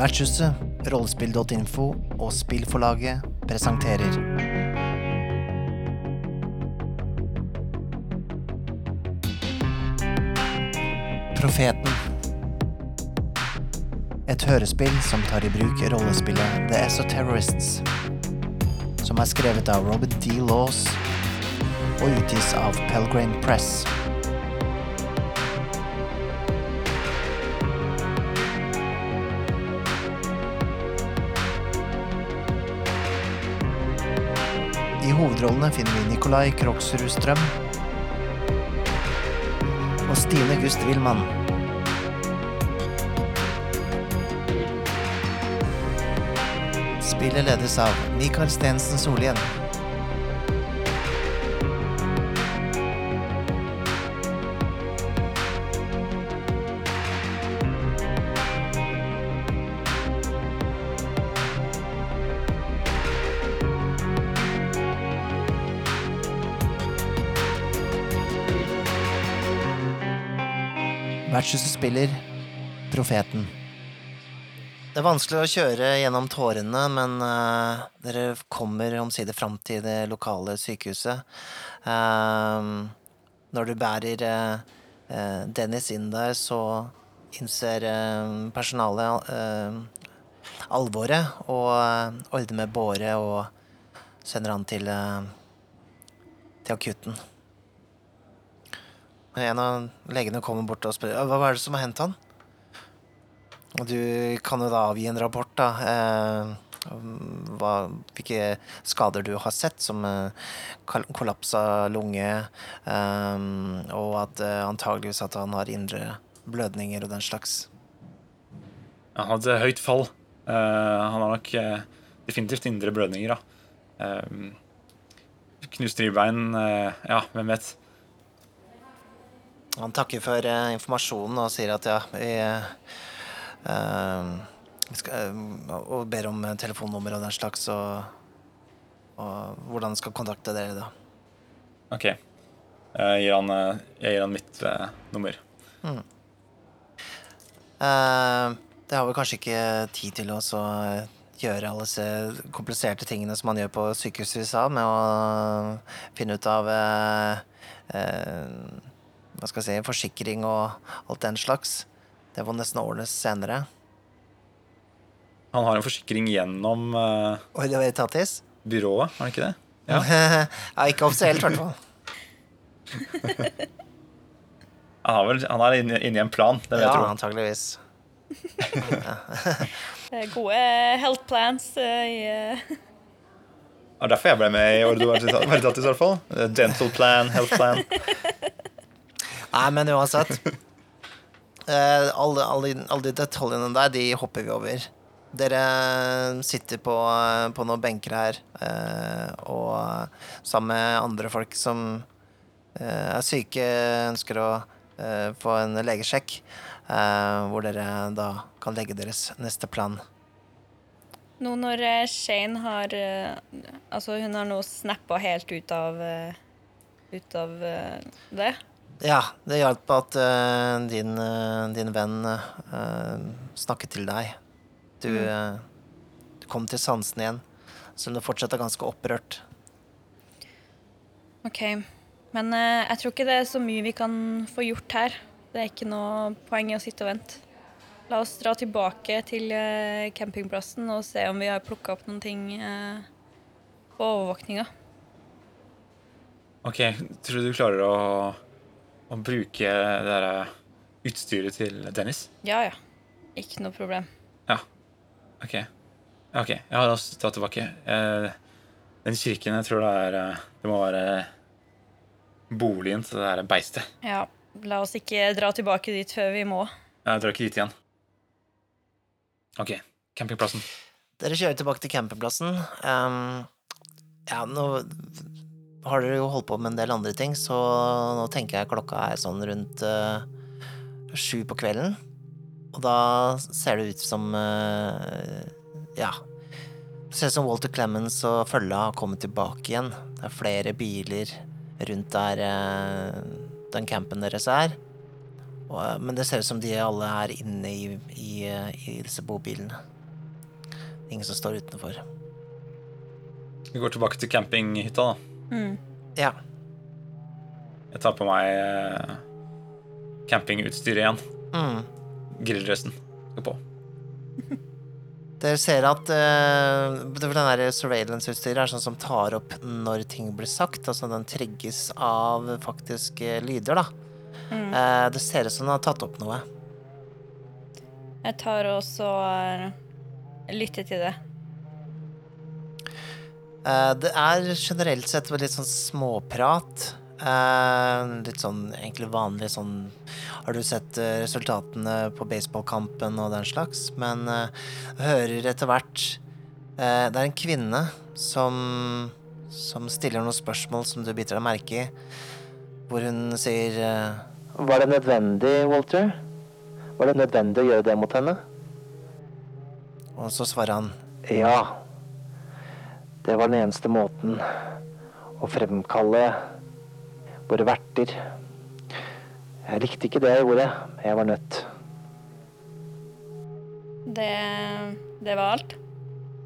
Vertshuset, rollespill.info og spillforlaget presenterer Profeten. Et hørespill som tar i bruk rollespillet The Esoterrorists, som er skrevet av Robin D. Laws og utgis av Pelgrane Press. Hovedrollene finner vi Nikolai Kroksrud Strøm og Stine Gust Wilman. Spillet ledes av Mikael Stensen Solhjell. Vertshuset spiller Profeten. Det er vanskelig å kjøre gjennom tårene, men uh, dere kommer omsider fram til det lokale sykehuset. Uh, når du bærer eh, Dennis inn der, så innser personalet alvoret og ordner med båre og sender han til, til akutten. En av legene kommer bort og spør hva er det som har hendt han. Og du kan jo da avgi en rapport, da. Eh, hva, hvilke skader du har sett, som eh, kollapsa lunge, eh, og at eh, antageligvis at han har indre blødninger og den slags. Han hadde høyt fall. Eh, han har nok eh, definitivt indre blødninger, da. Knust ribbein, ja, hvem vet. Han takker for uh, informasjonen og sier at ja, vi, uh, skal, eh, Og ber om telefonnummer og den slags, og, og hvordan skal kontakte dere, da. OK. Jeg gir han, jeg gir han mitt nummer. Eh, det har vi kanskje ikke tid til å gjøre alle disse kompliserte tingene som man gjør på sykehuset i USA, med å finne ut av eh, eh, hva skal jeg si, forsikring og alt den slags. Det må nesten ordnes senere. Han har en forsikring gjennom uh, Oi, det var Etatis? byrået, har han ikke det? Ja. ja, ikke offisielt, i hvert fall. Han, har vel, han er inne, inne i en plan, det vil jeg Ja, tro. antageligvis. Er gode health plans eh, i eh, Det var derfor jeg ble med i Ordo Veritatis, i hvert fall. Dental plan, health plan. Nei, men uansett. Eh, alle, alle, alle de detaljene der, de hopper vi over. Dere sitter på, på noen benker her, eh, og sammen med andre folk som eh, er syke, ønsker å få en legesjekk, hvor dere da kan legge deres neste plan. Nå når Shane har Altså, hun har nå snappa helt ut av Ut av det. Ja, det hjalp at uh, din, uh, din venn uh, snakket til deg. Du, eh, du kom til sansen igjen, selv om du fortsatt er ganske opprørt. OK. Men jeg tror ikke det er så mye vi kan få gjort her. Det er ikke noe poeng i å sitte og vente. La oss dra tilbake til campingplassen og se om vi har plukka opp noen ting på overvåkninga. Ok, Tror du du klarer å, å bruke det der eh, utstyret til Dennis? Ja ja. Ikke noe problem. Ja. Ok. Ok, ja, la oss ta tilbake. Eh, den kirken, jeg tror det er eh, Det må være boligen til det der beistet. Ja. La oss ikke dra tilbake dit før vi må. Jeg drar ikke dit igjen. Ok, campingplassen. Dere kjører tilbake til campingplassen. Um, ja, nå har dere jo holdt på med en del andre ting, så nå tenker jeg klokka er sånn rundt uh, sju på kvelden. Og da ser det ut som uh, Ja. Det ser ut som Walter Clemens og følga har kommet tilbake igjen. Det er flere biler rundt der uh, den campen deres er. Og, men det ser ut som de alle er inne i, i, i disse bobilene. Ingen som står utenfor. Vi går tilbake til campinghytta, da. Mm. Ja. Jeg tar på meg eh, campingutstyret igjen. Mm. Grilldressen skal på. Dere ser at uh, den der surveillance-utstyret er sånn som tar opp når ting blir sagt. Altså den trigges av faktisk lyder, da. Mm. Uh, det ser ut som den har tatt opp noe. Jeg tar også uh, lytter til det. Eh, det er generelt sett litt sånn småprat. Eh, litt sånn egentlig vanlig sånn Har du sett eh, resultatene på baseballkampen og den slags? Men jeg hører etter hvert Det er en kvinne som som stiller noen spørsmål som du biter deg merke i. Hvor hun sier Var det nødvendig, Walter? Var det nødvendig å gjøre det mot henne? Og så svarer han Ja. Det var den eneste måten å fremkalle våre verter. Jeg likte ikke det jeg gjorde. Jeg var nødt. Det, det var alt.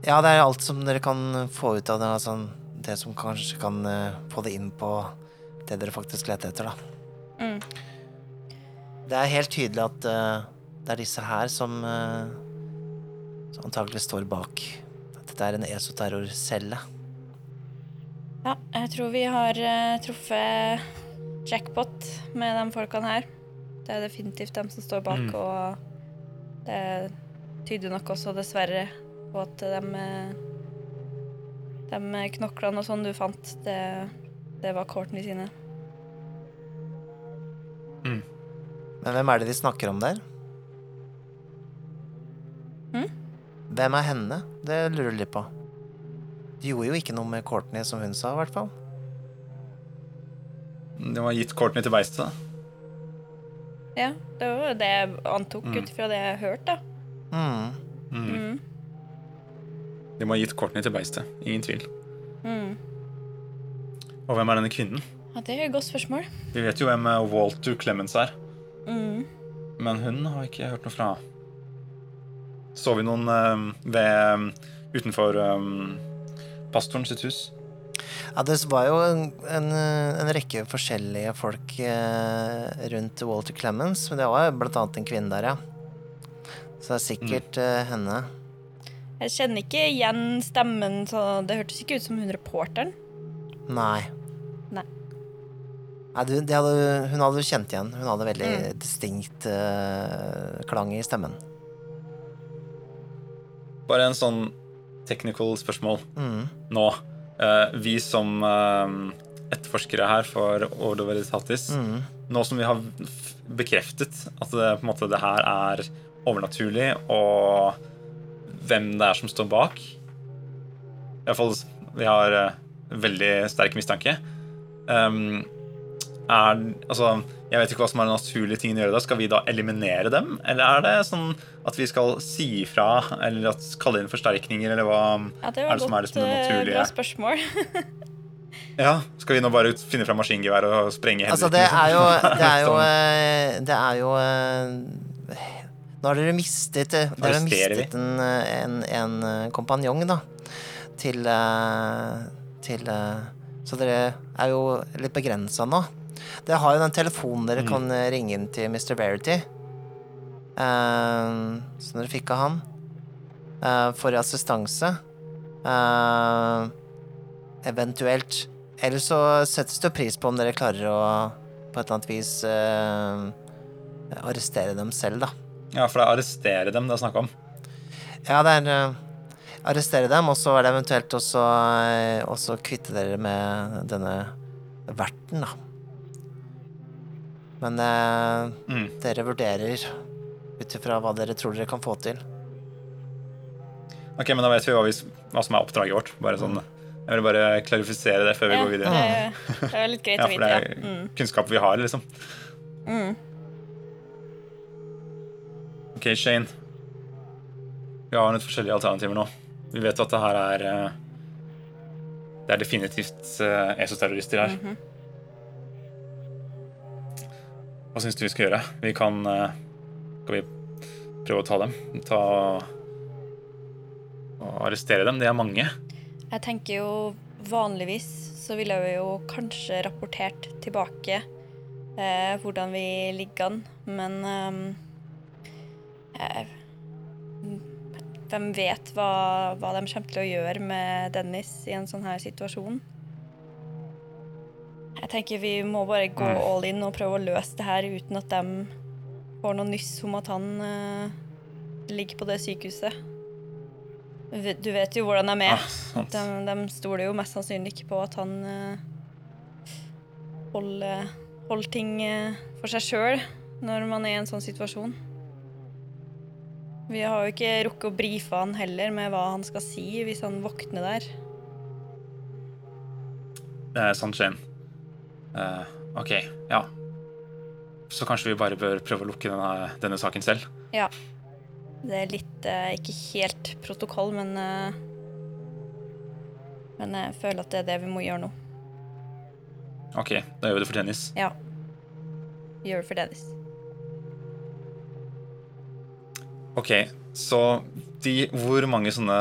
Ja, det er alt som dere kan få ut av det. Altså, det som kanskje kan eh, få det inn på det dere faktisk leter etter, da. Mm. Det er helt tydelig at uh, det er disse her som, uh, som antakelig står bak. Dette er en esoterrorcelle. Ja, jeg tror vi har uh, truffet jackpot med de folkene her. Det er definitivt dem som står bak, Mm. og det tyder nok også dessverre på at de, eh, de knoklene og sånn du fant, det, det var Courtney sine. Men hvem er det de snakker om der? Hvem er henne? Det lurer jeg litt på. De gjorde jo ikke noe med Courtney, som hun sa, i hvert fall. Det var gitt Courtney til beistet. Ja, det var jo det jeg antok Mm. ut fra det jeg hørte, da. Mm. Mm. Mm. De må ha gitt Courtney til beistet. Ingen tvil. Mm. Og hvem er denne kvinnen? Ja, det er et godt spørsmål. Vi vet jo hvem eh, Walter Clemens er, Mm. men hun har ikke hørt noe fra. Så vi noen eh, ved utenfor um, pastoren sitt hus? Ja, det var jo en, en, en rekke forskjellige folk eh, rundt Walter Clemens, men det var jo blant annet en kvinne der, ja. Så det er sikkert eh, henne. Jeg kjenner ikke igjen stemmen, så det hørtes ikke ut som hun reporteren. Nei. Nei. Nei, du, det hadde, hun hadde du kjent igjen. Hun hadde veldig Mm. distinkt eh, klang i stemmen. Bare en sånn technical spørsmål Mm. nå. Uh, vi som uh, etterforskere her for Ordo Veritatis, Mm. nå som vi har bekreftet at det, på en måte, det her er overnaturlig, og hvem det er som står bak Iallfall vi har uh, veldig sterk mistanke. Um, er Altså, jeg vet ikke hva som er den naturlige tingen å gjøre da. Skal vi da eliminere dem, eller er det sånn at vi skal si ifra, eller at, kalle inn forsterkninger, eller hva Ja, det er det som er liksom det eh, naturlige? bra spørsmål. Ja, Skal vi nå bare finne fram maskingevær og sprenge Altså, Henrik, det er jo? Det er jo, eh, det er jo eh, Nå har dere mistet Dere har mistet en, en, en kompanjong, da. Til Til Så dere er jo litt begrensa nå. Dere har jo den telefonen dere Mm. kan eh, ringe inn til Mr. Verity. Uh, som dere fikk av han. Uh, for assistanse. Uh, eventuelt. Eller så settes det pris på om dere klarer å på et eller annet vis eh, arrestere dem selv, da. Ja, for det er arrestere dem det er snakk om. Ja, det er eh, arrestere dem, og så er det eventuelt også, eh, også kvitte dere med denne verten, da. Men eh, Mm. dere vurderer ut ifra hva dere tror dere kan få til. Ok, men da vet vi hva, vi hva som er oppdraget vårt. Bare sånn, jeg vil bare klarifisere det før vi Ja, går videre. Det, det er litt greit Ja, å for det er Mm. kunnskap vi har, liksom. Mm. Ok, Shane. Vi har litt forskjellige alternativer nå. Vi vet at det her er eh, Det er definitivt eh, esoterrorister her. Mhm. Hva syns du vi skal gjøre? Vi kan eh, Skal vi prøve å ta dem? Ta og arrestere dem? Det er mange. Jeg tenker jo vanligvis så ville vi jo kanskje rapportert tilbake eh, hvordan vi ligger an, men eh, Hvem vet hva, hva de kommer til å gjøre med Dennis i en sånn her situasjon? Jeg tenker vi må bare gå Mm. all in og prøve å løse det her uten at de får noe nyss om at han uh, ligger på det sykehuset. Du vet- jo hvordan de er. Ah. De, de stoler jo mest sannsynlig ikke på at han uh, holder, holder ting uh, for seg sjøl når man er i en sånn situasjon. Vi har jo ikke rukket å brife han heller med hva han skal si hvis han våkner der. Det er sant, Shane. Eh, OK, ja. Så kanskje vi bare bør prøve å lukke denne, denne saken selv? Ja. Det er litt uh, Ikke helt protokoll, men uh, Men jeg føler at det er det vi må gjøre nå. OK, da gjør vi det for tennis. Ja. Vi gjør det for Dennis. OK, så de Hvor mange sånne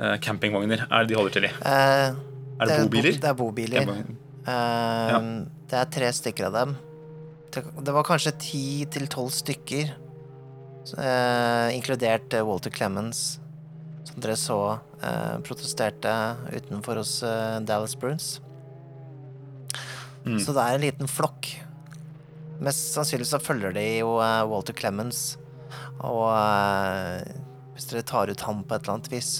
uh, campingvogner er det de holder til i? Eh, Er det det bobiler? Det er bobiler. Uh, ja. Det er tre stykker av dem. Det, det var kanskje ti til tolv stykker, eh, inkludert eh, Walter Clemens, som dere så uh, protesterte utenfor hos Dallas Bruins. Mm. Så det er en liten flokk. Mest sannsynlig så følger de jo Walter Clemens, og hvis dere tar ut ham på et eller annet vis,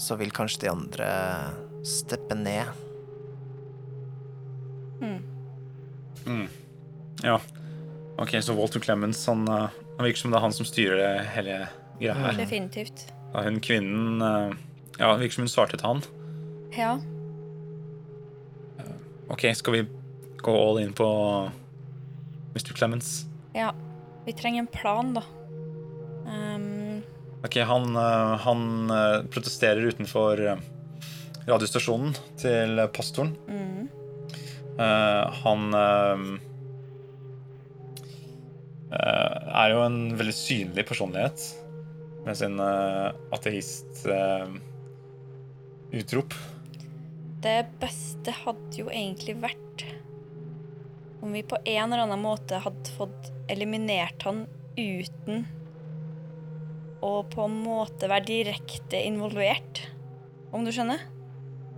så vil kanskje de andre steppe ned. Mm. Ja. OK, så Walter Clemens, han, eh, han virker som det er han som styrer det hele greia her. Definitivt. Da hun kvinnen eh, Ja, det virker som hun svarte til han. Ja. OK, skal vi gå all in på Mr. Clemens? Ja. Vi trenger en plan, da. Um... Ok, han, eh, han eh, protesterer utenfor eh, radiostasjonen til pastoren. mm. Uh, han eh, er jo en veldig synlig personlighet med sin uh, ateist-utrop. Det beste hadde jo egentlig vært om vi på en eller annen måte hadde fått eliminert han uten å på en måte være direkte involvert, om du skjønner?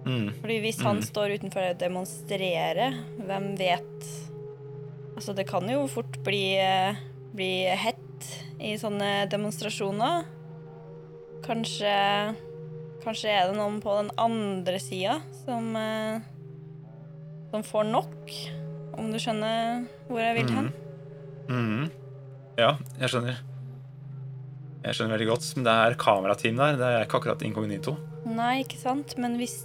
Mm. Fordi hvis han mm. står utenfor og demonstrerer, hvem vet Altså, det kan jo fort bli, eh, bli hett i sånne demonstrasjoner. Kanskje Kanskje er det noen på den andre sida som eh, Som får nok, om du skjønner hvor jeg vil hen? Mhm. Ja, jeg skjønner. Jeg skjønner veldig godt. Men det er kamerateam der. Det er ikke akkurat inkognito. Nei, ikke sant, men hvis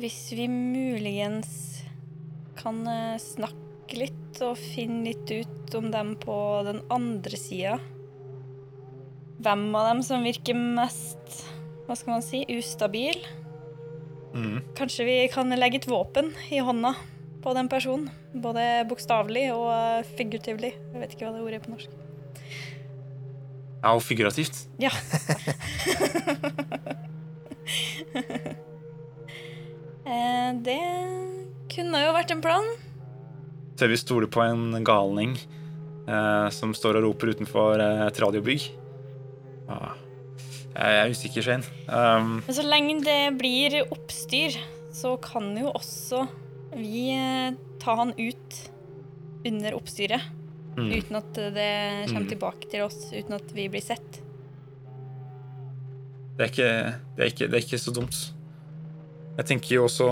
Hvis vi muligens kan eh, snakke litt og finne litt ut om dem på den andre sida Hvem av dem som virker mest Hva skal man si ustabil? Mm. Kanskje vi kan legge et våpen i hånda på den personen. Både bokstavelig og figurativlig. Jeg vet ikke hva det ordet er på norsk. Ja, og figurativt. Ja. Eh, det kunne jo vært en plan. Tør vi stole på en galning eh, som står og roper utenfor eh, et radiobygg? Ah, jeg er usikker, Shane. Um, Men så lenge det blir oppstyr, så kan jo også vi eh, ta han ut under oppstyret. Mm. Uten at det kommer Mm. tilbake til oss, uten at vi blir sett. Det er, ikke, det, er ikke, det er ikke så dumt. Jeg tenker jo også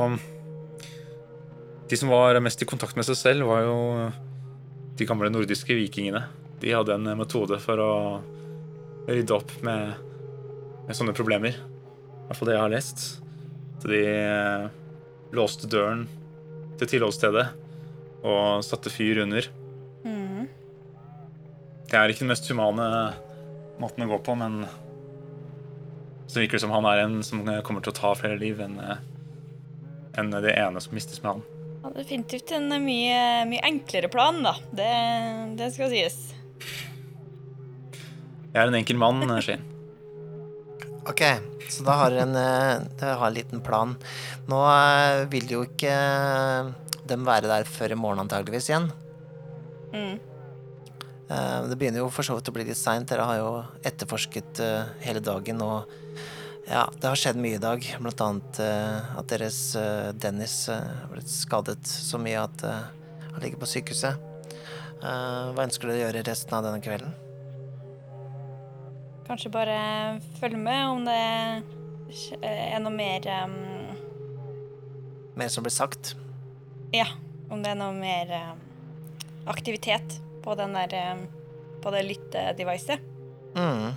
De som var mest i kontakt med seg selv, var jo de gamle nordiske vikingene. De hadde en metode for å rydde opp med, med sånne problemer. I hvert fall det jeg har lest. Så de eh, låste døren til tilholdsstedet og satte fyr under. Det er ikke den mest humane måten å gå på, men så virker det som han er en som kommer til å ta flere liv enn enn det ene som mistes med han. Ja, definitivt en mye, mye enklere plan, da. Det, det skal sies. Jeg er en enkel mann, Skien. Ok, så da har dere en, eh, har en liten plan. Nå eh, vil jo ikke eh, dem være der før i morgen antageligvis igjen. Mm. Eh, Det begynner jo for så vidt å bli litt seint. Dere har jo etterforsket eh, hele dagen, og ja, det har skjedd mye i dag. Blant annet eh, at deres Dennis har blitt skadet så mye at han ligger på sykehuset. Eh, Hva ønsker dere å gjøre resten av denne kvelden? Kanskje bare følge med om det er noe mer um, Mer som blir sagt? Ja, om det er noe mer um, aktivitet på den der um, På det lyttedevicet. Mm.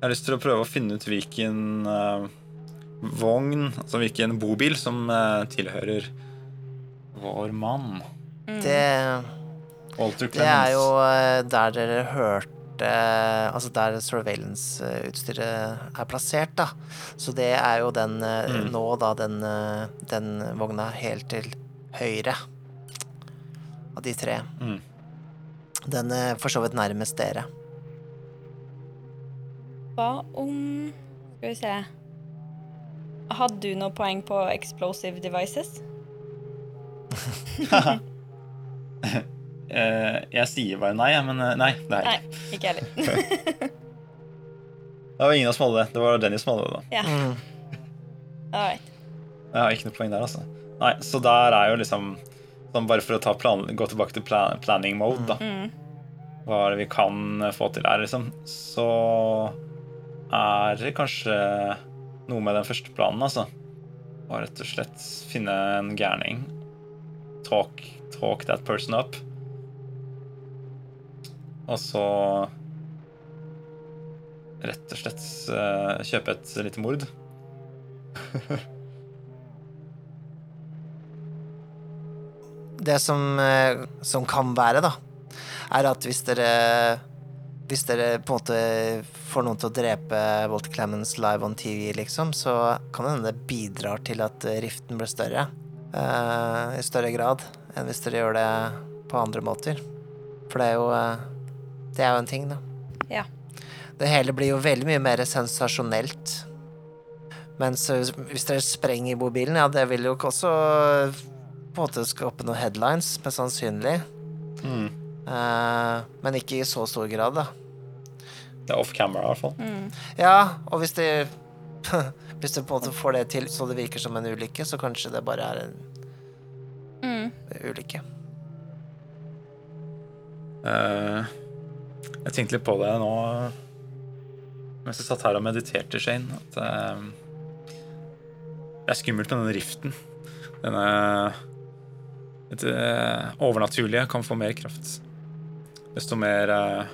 Jeg har lyst til å prøve å finne ut hvilken uh, vogn, altså hvilken bobil, som uh, tilhører vår mann. Det Det er jo uh, der dere hørte Altså der surveillance-utstyret er plassert, da. Så det er jo den eh, Mm. nå, da, den, eh, den vogna helt til høyre av de tre. Mm. Den er for så vidt nærmest dere. Hva om Skal vi se Hadde du noe poeng på explosive devices? Eh, jeg sier bare nei, men eh, nei, det er Nei, ikke. heller. Det var ingen av som hadde det. Det var Dennis som hadde det. da. Ja. Mm. All right. Jeg har ikke noe poeng der, altså. Nei, Så der er jo liksom sånn Bare for å ta plan, gå tilbake til plan, planning mode, da. Mm. Hva er det vi kan få til her, liksom? Så er det kanskje noe med den første planen, altså. Og rett og slett finne en gærning. Talk, talk that person up. Og så rett og slett uh, kjøpe et lite mord. Det som, eh, som kan være, da, er at hvis dere Hvis dere på en måte får noen til å drepe Walter Clemens live on TV, liksom, så kan det hende det bidrar til at riften blir større. Uh, I større grad enn hvis dere gjør det på andre måter. For det er jo eh, Det er jo en ting, da. Ja. Det hele blir jo veldig mye mer sensasjonelt. Mens hvis dere sprenger mobilen, ja, det vil jo også på en måte skape noen headlines, mest sannsynlig. Mm. Uh, men ikke i så stor grad, da. Det er off camera, i hvert fall. Mm. Ja, og hvis de Hvis du på en måte får det til så det virker som en ulykke, så kanskje det bare er en Mm. ulykke. Uh, jeg tenkte litt på det nå mens jeg satt her og mediterte, Shane. At uh, det er skummelt med denne riften. Denne Dette overnaturlige kan få mer kraft. Desto mer eh,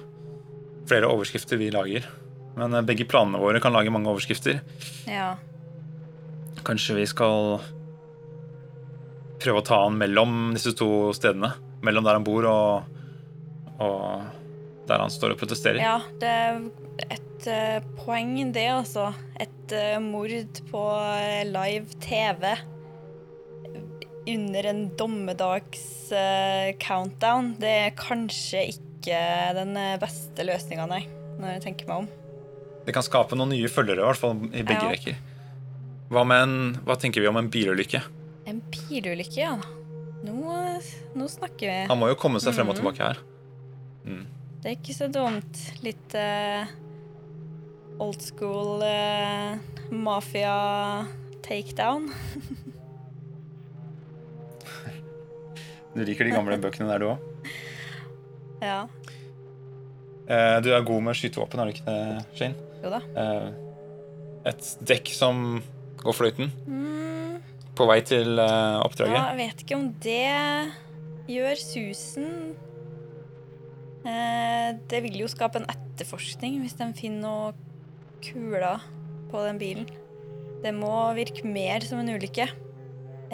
flere overskrifter vi lager. Men eh, begge planene våre kan lage mange overskrifter. Ja. Kanskje vi skal prøve å ta han mellom disse to stedene. Mellom der han bor og, og der han står og protesterer. ja, det er et eh, poeng, det, altså. Et eh, mord på eh, live TV under en dommedags eh, countdown. Det er kanskje ikke den eh, beste løsninga, nei, når jeg tenker meg om. Det kan skape noen nye følgere, i hvert fall i begge Ja. rekker. Hva, en, hva tenker vi om en bilulykke? En bilulykke, ja. Nå, nå snakker vi. Han må jo komme seg frem og Mhm. tilbake her. Mm. Det er ikke så dumt. Litt uh, old school uh, mafia takedown. Du liker de gamle bøkene der, du òg? Ja. Eh, du er god med skytevåpen, er du ikke det, Shane? Jo da. Eh, et dekk som går fløyten Mm, på vei til eh, ja, oppdraget. jeg vet ikke om det gjør susen. Eh, det vil jo skape en etterforskning hvis de finner noe kuler på den bilen. Det må virke mer som en ulykke.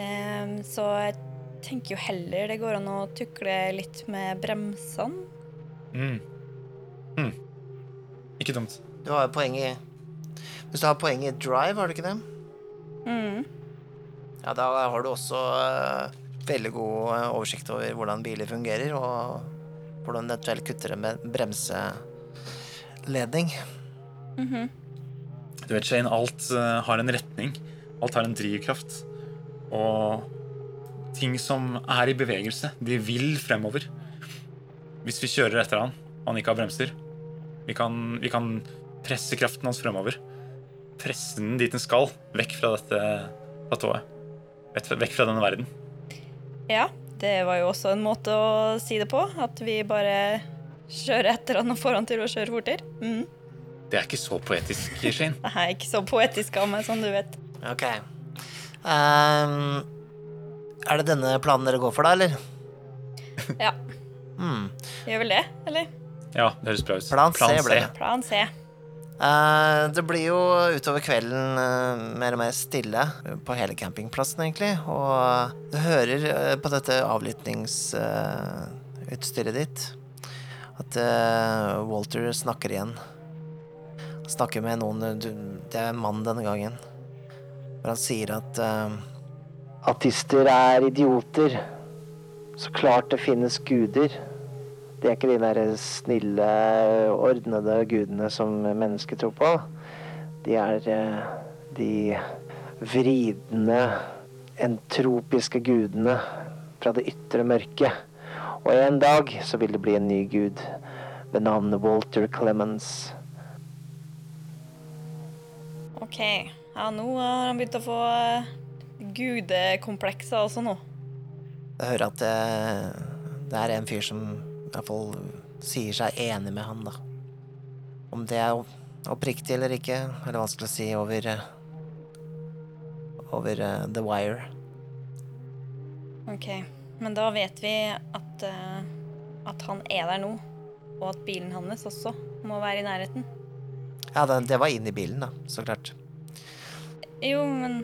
Eh, så jeg tenker jo heller det går an å tukle litt med bremsene. Mm. Mm. Ikke dumt. Du har jo poeng i Hvis du har poeng i drive, har du ikke det? Mm. Ja, da har du også uh, veldig god eh, oversikt over hvordan biler fungerer, og hvordan du eventuelt kutter det med bremseledning. -hmm. Du vet, Shane, alt uh, har en retning. Alt har en drivkraft. Og ting som er i bevegelse, de vil fremover. Hvis vi kjører etter han, og han ikke har bremser, vi kan, vi kan presse kraften hans fremover. Presse den dit den skal, vekk fra dette platået. Vekk- fra denne verden. Ja, det var jo også en måte å si det på. At vi bare kjører etter han og får han til å kjøre fortere. Mm. Det er ikke så poetisk, Shane. Det er ikke så poetisk av meg, som du vet. Ok. Ehm, er det denne planen dere går for, da, eller? Ja. Mm. Gjør vel det, eller? Ja, det høres bra ut. Plan C ble det. Plan C. Uh, det blir jo utover kvelden uh, mer og mer stille på hele campingplassen, egentlig. Og du hører uh, på dette avlyttingsutstyret ditt at Walter snakker igjen. Han snakker med noen du, Det er en mann denne gangen. Hvor han sier at Artister er idioter. Så klart det finnes guder. De er ikke de der snille, ordnede gudene som mennesker tror på. De er eh, de vridende, entropiske gudene fra det ytre mørket. Og en dag så vil det bli en ny gud ved navn Walter Clemens. OK. Ja, nå har han begynt å få eh, gudekomplekser også nå. Jeg hører at det, det er en fyr som i hvert fall sier seg enig med han, da. Om det er oppriktig eller ikke, er det vanskelig å si over eh, over uh, The Wire. OK. Men da vet vi at, uh, at han er der nå. Og at bilen hans også må være i nærheten. Ja, det, det var inn i bilen, da, så klart. Jo, men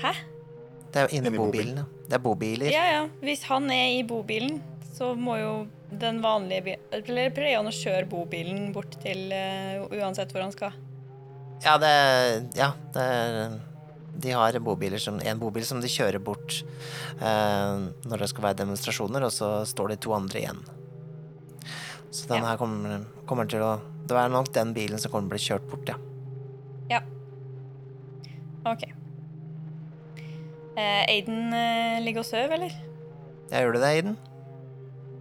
Hæ? Det er inne Inn i i bobilen, ja. Det er bobiler. Ja ja, hvis han er i bobilen, så må jo den vanlige bilen Eller pleier han å kjøre bobilen bort til uh, uansett hvor han skal? Ja, det Ja, det er De har bobiler som, en bobil som de kjører bort eh, når det skal være demonstrasjoner, og så står det to andre igjen. Så den Ja. her kommer, kommer til å Det er nok den bilen som kommer til å bli kjørt bort, ja. Ja. OK. Eh, Aiden eh, ligger og sover, eller? Ja, gjør du det, Aiden?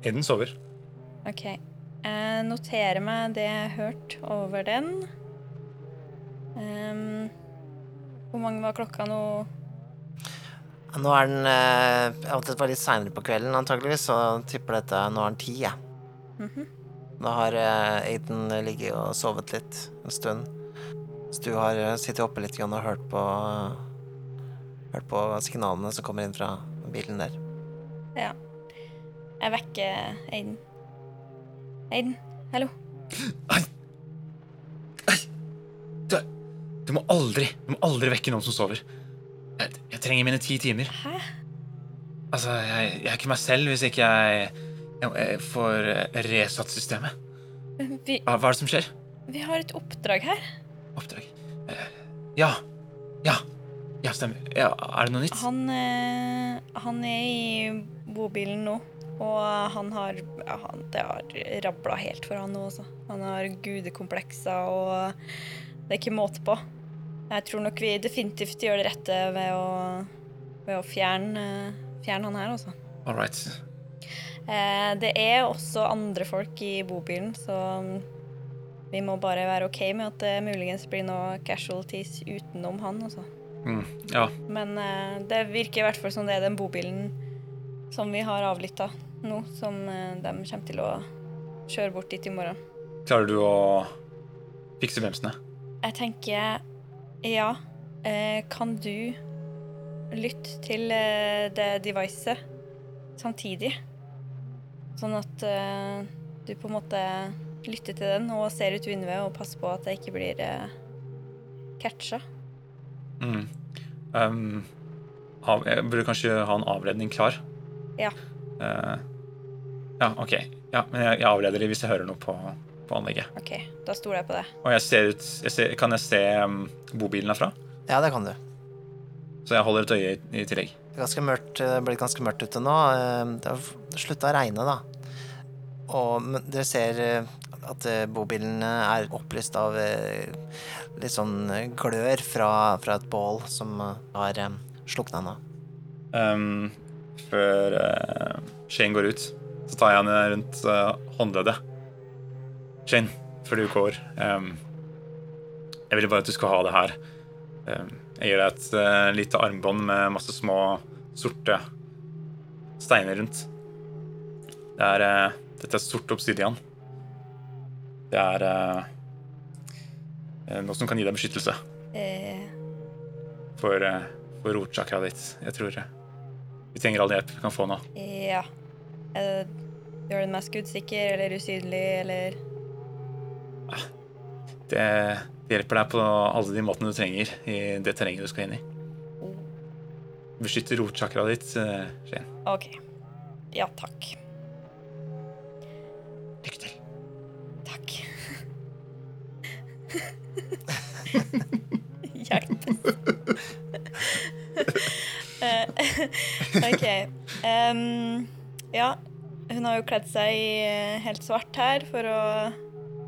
Aiden sover. OK. Jeg noterer meg det jeg har hørt over den. Um, hvor mange var klokka nå? Nå er den eh, ja, Det var litt seinere på kvelden, antageligvis, så tipper dette Nå er den ti, jeg. Mhm. Da har eh, Aiden ligget og sovet litt en stund. Så du har eh, sittet oppe litt grann og hørt på Hørt på signalene som kommer inn fra bilen der. Ja. Jeg vekker Aiden. Aiden, hallo. Du, du må aldri du må aldri vekke noen som sover. Jeg, jeg trenger mine ti timer. Hæ? Altså, jeg, jeg er ikke meg selv hvis ikke jeg, jeg, jeg får resatt systemet. Vi, Hva, hva er det som skjer? vi har et oppdrag her. Oppdrag. Eh, Ja. Ja. Ja, stemmer. Ja, er det noe nytt? Han, eh, han er i bobilen nå, og han har ja, han, Det har rabla helt for han nå også. Han har gudekomplekser, og det er ikke måte på. Jeg tror nok vi definitivt gjør det rette ved å, ved å fjerne, fjerne han her, altså. All right. Eh, det er også andre folk i bobilen, så vi må bare være OK med at det muligens blir noe casualties utenom han, altså. Mm, ja. Men uh, det virker i hvert fall som det er den bobilen som vi har avlytta nå, som uh, de kommer til å kjøre bort dit i morgen. Klarer du å fikse bremsene? Jeg tenker ja. Uh, kan du lytte til eh, det devicet samtidig? Sånn at eh, du på en måte lytter til den og ser ut vinduet og passer på at det ikke blir eh, catcha. Mm. Um, av, jeg burde kanskje ha en avledning klar. Ja. Uh, ja, OK. Ja, men jeg, jeg avleder dem hvis jeg hører noe på, på anlegget. OK, da stoler jeg på det. Og jeg ser ut jeg ser, Kan jeg se um, bobilen herfra? Ja, det kan du. Så jeg holder et øye i, i tillegg. Det er ganske mørkt, det er blitt ganske mørkt ute nå. Eh, Det har slutta å regne, da. Og dere ser eh, at eh, bobilene er opplyst av eh, litt sånn glør fra, fra et bål som har slukna nå. Um, før uh, Shane går ut, så tar jeg henne rundt uh, håndleddet. Shane, før du går um, Jeg ville bare at du skulle ha det her. Um, jeg gir deg et uh, lite armbånd med masse små sorte steiner rundt. Det er, eh, dette er sort obsidian. Det er eh, eh, noe som kan gi deg beskyttelse Eh, for, uh, for rotchakra ditt. Jeg tror eh, vi trenger all hjelp vi kan få nå. ja. Gjør den meg skuddsikker eller usynlig eller Det, det hjelper deg på alle de måtene du trenger i det terrenget du skal inn i. Beskytter rotchakraet ditt, eh, Shane. OK. Ja, takk. Hjelp. OK. Um, ja, hun har jo kledd seg i eh, helt svart her for å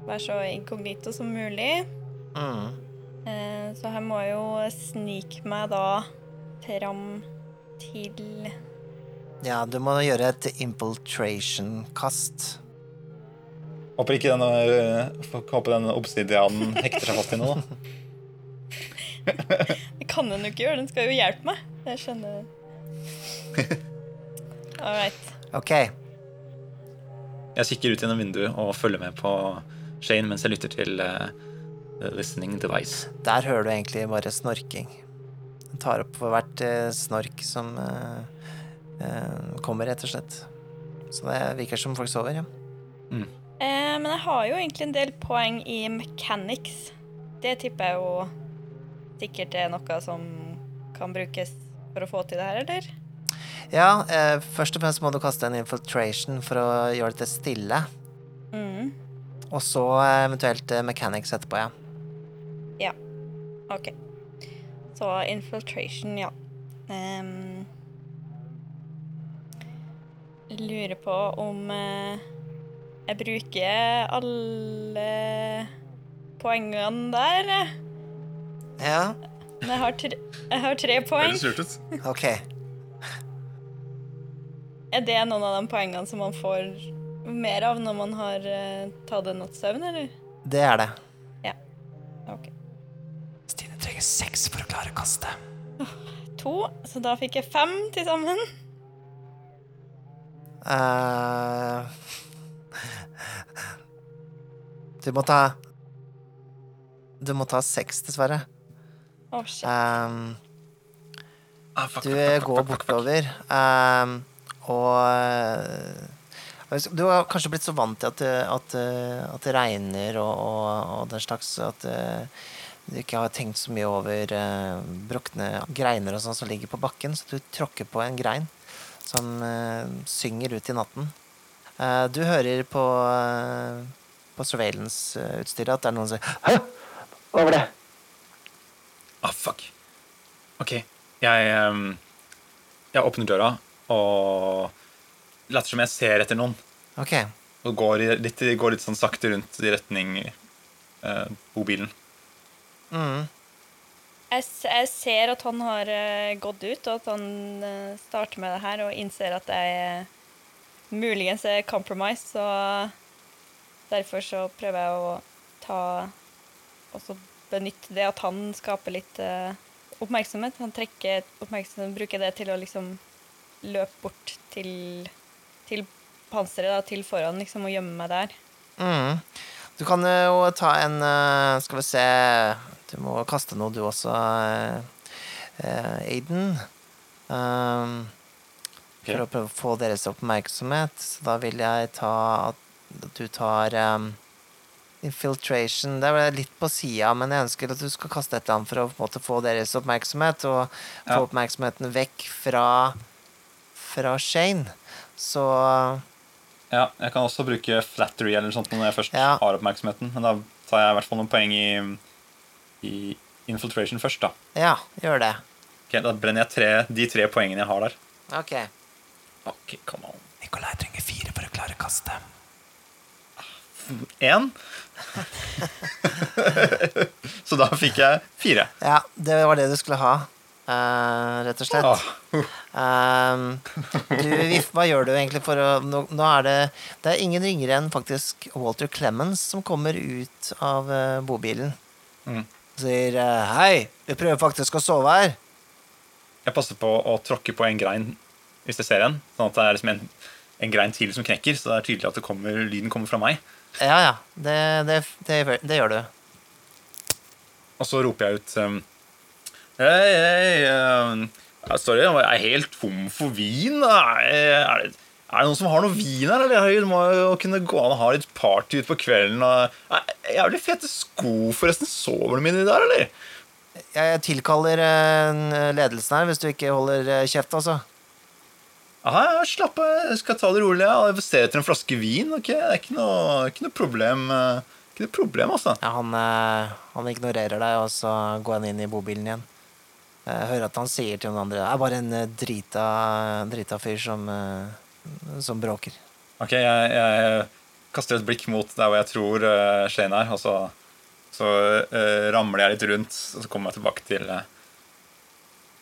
være så inkognito som mulig. Mm. Uh, så her må jeg jo snike meg da fram til Ja, du må gjøre et infiltration-kast. Håper ikke den, eh, håper den obsidianen hekter seg fast i noe. da. Det kan den jo ikke gjøre, den skal jo hjelpe meg. Jeg skjønner. All right. OK. Jeg kikker ut gjennom vinduet og følger med på Shane mens jeg lytter til uh, listening device. Der hører du egentlig bare snorking. Den tar opp for hvert uh, snork som uh, eh, kommer, rett og slett. Så det virker som folk sover, ja. Eh, men jeg har jo egentlig en del poeng i mechanics. Det tipper jeg jo sikkert er noe som kan brukes for å få til det her, eller? Ja, eh, først og fremst må du kaste en infiltration for å gjøre det stille. Mm. Og så eh, eventuelt eh, mechanics etterpå, ja. Ja. OK. Så infiltration, ja. Um, lurer på om eh, jeg bruker alle poengene der. Ja, Men jeg har, tre, jeg har tre poeng. lurt ut. OK. Er det noen av de poengene som man får mer av når man har uh, tatt en natts søvn, eller? Det er det. Ja. OK. Stine trenger seks for å klare kastet. To, så da fikk jeg fem til sammen. Eh, du må ta Du må ta seks, dessverre. Oh, shit. Um, Ah, fuck, Du fuck, fuck, går fuck, fuck, fuck. bortover, um, og eh, Du har kanskje blitt så vant til at, det- at, eh, at det regner og, og, og den slags at eh, du ikke har tenkt så mye over uh, brukne greiner og sånn som ligger på bakken, så du tråkker på en grein som uh, synger ut i natten. Uh, du hører på, uh, på surveillance-utstyret at det er noen som sier Hei, Hva var det? Ah, fuck. OK. Jeg, um, jeg åpner døra og later som jeg ser etter noen. Ok. Og går, litt, går litt sånn sakte rundt i retning uh, bobilen. Mm. Jeg, jeg ser at han har uh, gått ut, og at han uh, starter med det her og innser at jeg eh, muligens er compromise, så derfor så prøver jeg å ta også benytte det at han skaper litt uh, oppmerksomhet. Han trekker oppmerksomhet, bruker det til å liksom løpe bort til, til panseret, da, til foran, liksom, og gjemme meg der. Mm. Du kan jo ta en eh, Skal vi se Du må kaste noe, du også, eh, eh, Aiden. Um. For å prøve å få deres oppmerksomhet. Så da vil jeg ta at du tar um, infiltration. Det er litt på sida, men jeg ønsker at du skal kaste et eller annet for å på en måte, få deres oppmerksomhet, og få oppmerksomheten vekk fra, fra Shane. Så Ja, jeg kan også bruke flattery eller sånt når jeg først Ja. har oppmerksomheten. Men da tar jeg i hvert fall noen poeng i, i infiltration først, da. ja, gjør det. Ok, Da brenner jeg tre, de tre poengene jeg har der. Ok. Ok, come on. Nikolai trenger fire for å klare kastet. Én. Så da fikk jeg fire. Ja, det var det du skulle ha, uh, rett og slett. Ah. Ehm, du, hva gjør du egentlig for å Nå, nå er det Det er ingen ringere enn faktisk Walter Clemens som kommer ut av uh, bobilen. Mm. Sier eh, 'hei, vi prøver faktisk å sove her'. Jeg passer på å tråkke på en grein hvis jeg ser en. Sånn at det er liksom en, en grein til som knekker, så det er tydelig at det kommer, lyden kommer fra meg. Ja, ja. Det, det, det, det gjør du. Og så roper jeg ut um, Hei, hei um, Sorry, jeg er helt tom for vin. Er det, er det noen som har noe vin her? Eller? Det må jo kunne gå an å ha litt party utpå kvelden. Og, jævlig fete sko, forresten. Sover de i der, eller? Jeg tilkaller eh, ledelsen her hvis du ikke holder eh, kjeft, altså. Aha, slapp av, jeg skal ta det rolig. Jeg ser etter en flaske vin. Okay? Det er ikke noe, ikke noe problem. eh, Ikke noe problem, altså. Ja, han, eh, han ignorerer deg, og så går han inn i bobilen igjen. Jeg hører at han sier til noen andre Det er bare en eh, drita, drita fyr som, som bråker. Ok, jeg, jeg kaster et blikk mot der hvor jeg tror uh, Shane er, og så, så uh, ramler jeg litt rundt, og så kommer jeg tilbake til uh,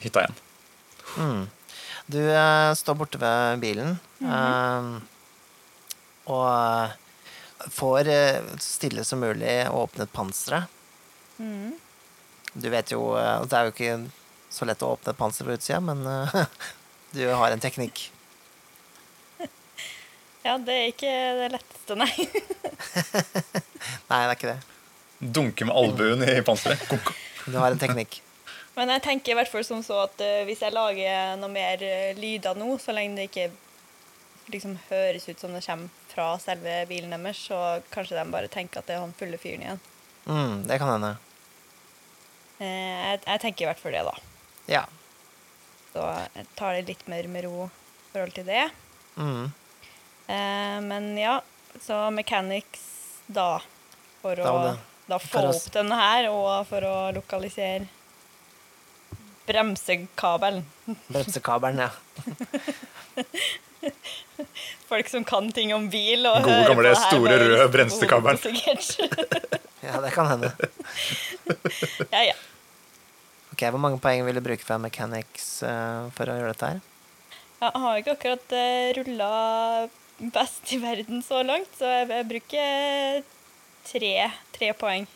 hytta igjen. Mm. Du eh, står borte ved bilen eh, og eh, får eh, stille som mulig åpnet panseret. Mm. Du vet jo eh, Det er jo ikke så lett å åpne et panser på utsida, men eh, du har en teknikk. Ja, det er ikke det letteste, nei. Nei, det er ikke det. Dunke med albuen i panseret. Du har en teknikk. Men jeg tenker i hvert fall som så at uh, hvis jeg lager noe mer uh, lyder nå, så lenge det ikke liksom høres ut som det kommer fra selve bilen deres, så kanskje de bare tenker at det er han fulle fyren igjen. Mm, det kan hende. Uh, jeg, jeg tenker i hvert fall det, da. Ja. Så jeg tar det litt mer med ro i forhold til det. Mm. Men ja, så mechanics da. For Da å da få opp denne her, og for å lokalisere bremsekabelen. Bremsekabelen, ja. Folk som kan ting om bil og Gode, gamle, det her, store, røde bremsekabelen. Ja, det kan hende. ja, ja. Ok, Hvor mange poeng vil du bruke fra Mechanics uh, for å gjøre dette her? Jeg har ikke akkurat uh, rulla best i verden så langt, så jeg, jeg bruker tre, tre poeng.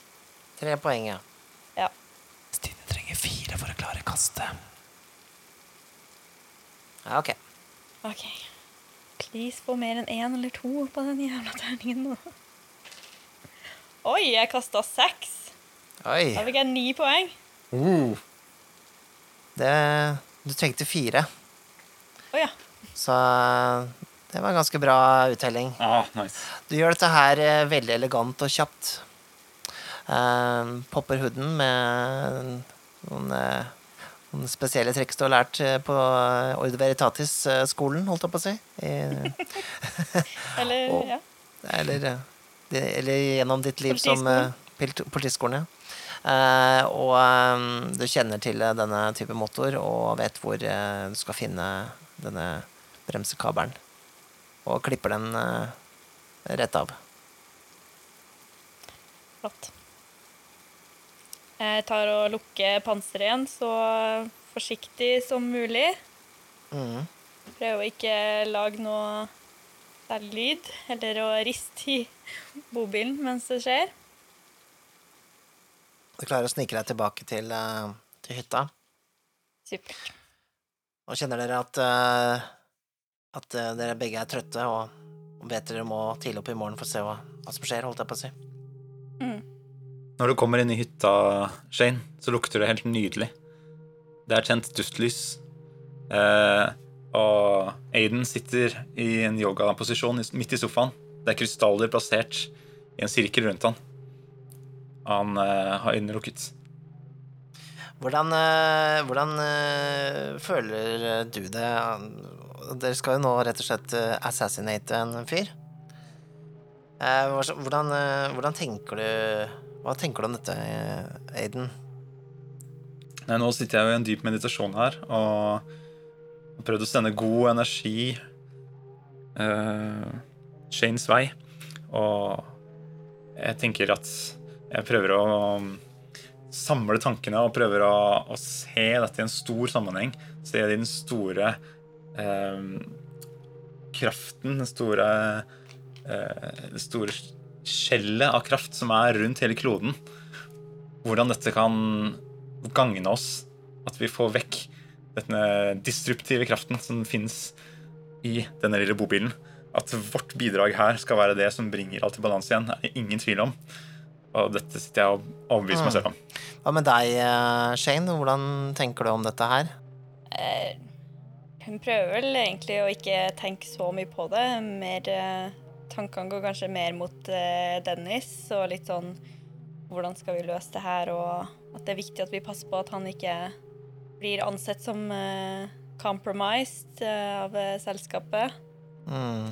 Tre poeng. Ja. Ja, ok. OK. Please få mer enn én eller to på den jævla terningen nå. Oi, jeg kasta seks. Oi. Da fikk jeg ni poeng. Uh, Det, du trengte fire, Å ja. så det var en ganske bra uttelling. ah, nice. Du gjør dette her eh, veldig elegant og kjapt. Uh, popper hooden med noen, eh, noen spesielle triks du har lært eh, på Ordo Veritatis-skolen, holdt jeg på å si. Eller og, ja. eller, eh, eller gjennom ditt liv som Politiskolen. eh. Ja. Uh, og um, du kjenner til uh, denne type motor og vet hvor uh, du skal finne denne bremsekabelen. Og klipper den eh, rett av. Flott. Jeg tar og lukker panseret igjen så forsiktig som mulig. Mm. Prøver å ikke lage noe særlig lyd, eller å riste i bobilen mens det skjer. Du klarer å snike deg tilbake til, eh, til hytta. Supert. Og kjenner dere at, eh, at eh, dere begge er trøtte og, og vet dere må tidlig opp i morgen for å se hva, hva som skjer, holdt jeg på å si. Mm. Når du kommer inn i hytta, Shane, så lukter det helt nydelig. Det er tent duftlys. Eh, og Aiden sitter i en yogaposisjon midt i sofaen. Det er krystaller plassert i en sirkel rundt han. Han eh, har øynene lukket. Hvordan, eh, hvordan eh, føler du det? Dere skal jo nå rett og slett eh, assassinate en fyr. Eh, Hvordan, eh, hvordan tenker du Hva tenker du om dette, Aiden? Nei, nå sitter jeg jo i en dyp meditasjon her og har prøvd å sende god energi uh, Shanes vei. Og jeg tenker at jeg prøver å samle tankene og prøver å, å se dette i en stor sammenheng. Se det i den store eh, kraften, den store uh, den store skjellet av kraft som er rundt hele kloden. Hvordan dette kan gagne oss. At vi får vekk denne disruptive kraften som finnes i denne lille bobilen. At vårt bidrag her skal være det som bringer alt i balanse igjen, er det ingen tvil om. Og dette sitter jeg og overbeviser meg selv om. Hva med deg, eh, Shane? Hvordan tenker du om dette her? Eh, hun prøver vel egentlig å ikke tenke så mye på det. Mer eh, Tankene går kanskje mer mot eh, Dennis og litt sånn Hvordan skal vi løse det her? Og at det er viktig at vi passer på at han ikke blir ansett som uh, compromised eh, av selskapet. Mm.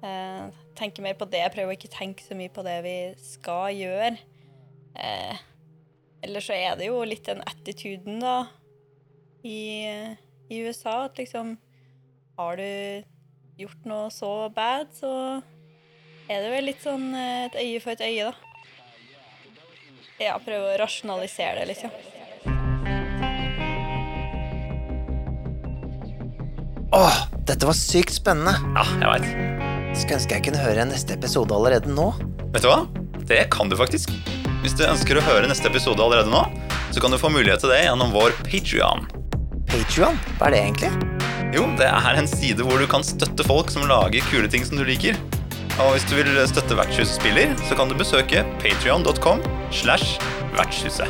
Uh, tenker mer på det. Prøver å ikke tenke så mye på det vi skal gjøre. Uh, Eller så er det jo litt den attituden, da, i, i USA. At liksom Har du gjort noe så bad, så er det vel litt sånn eh, et øye for et øye, da. Ja, prøve å rasjonalisere det, litt, ja. Åh, dette var sykt spennende. Ja, jeg veit. Skulle ønske jeg kunne høre neste episode allerede nå. Vet du hva? Det kan du faktisk. Hvis du ønsker å høre neste episode allerede nå, så kan du få mulighet til det gjennom vår Patrion. Patrion? Hva er det egentlig? Jo, det er en side hvor du kan støtte folk som lager kule ting som du liker. Og hvis du vil støtte Vertshuset spiller, så kan du besøke patrion.com slash vertshuset.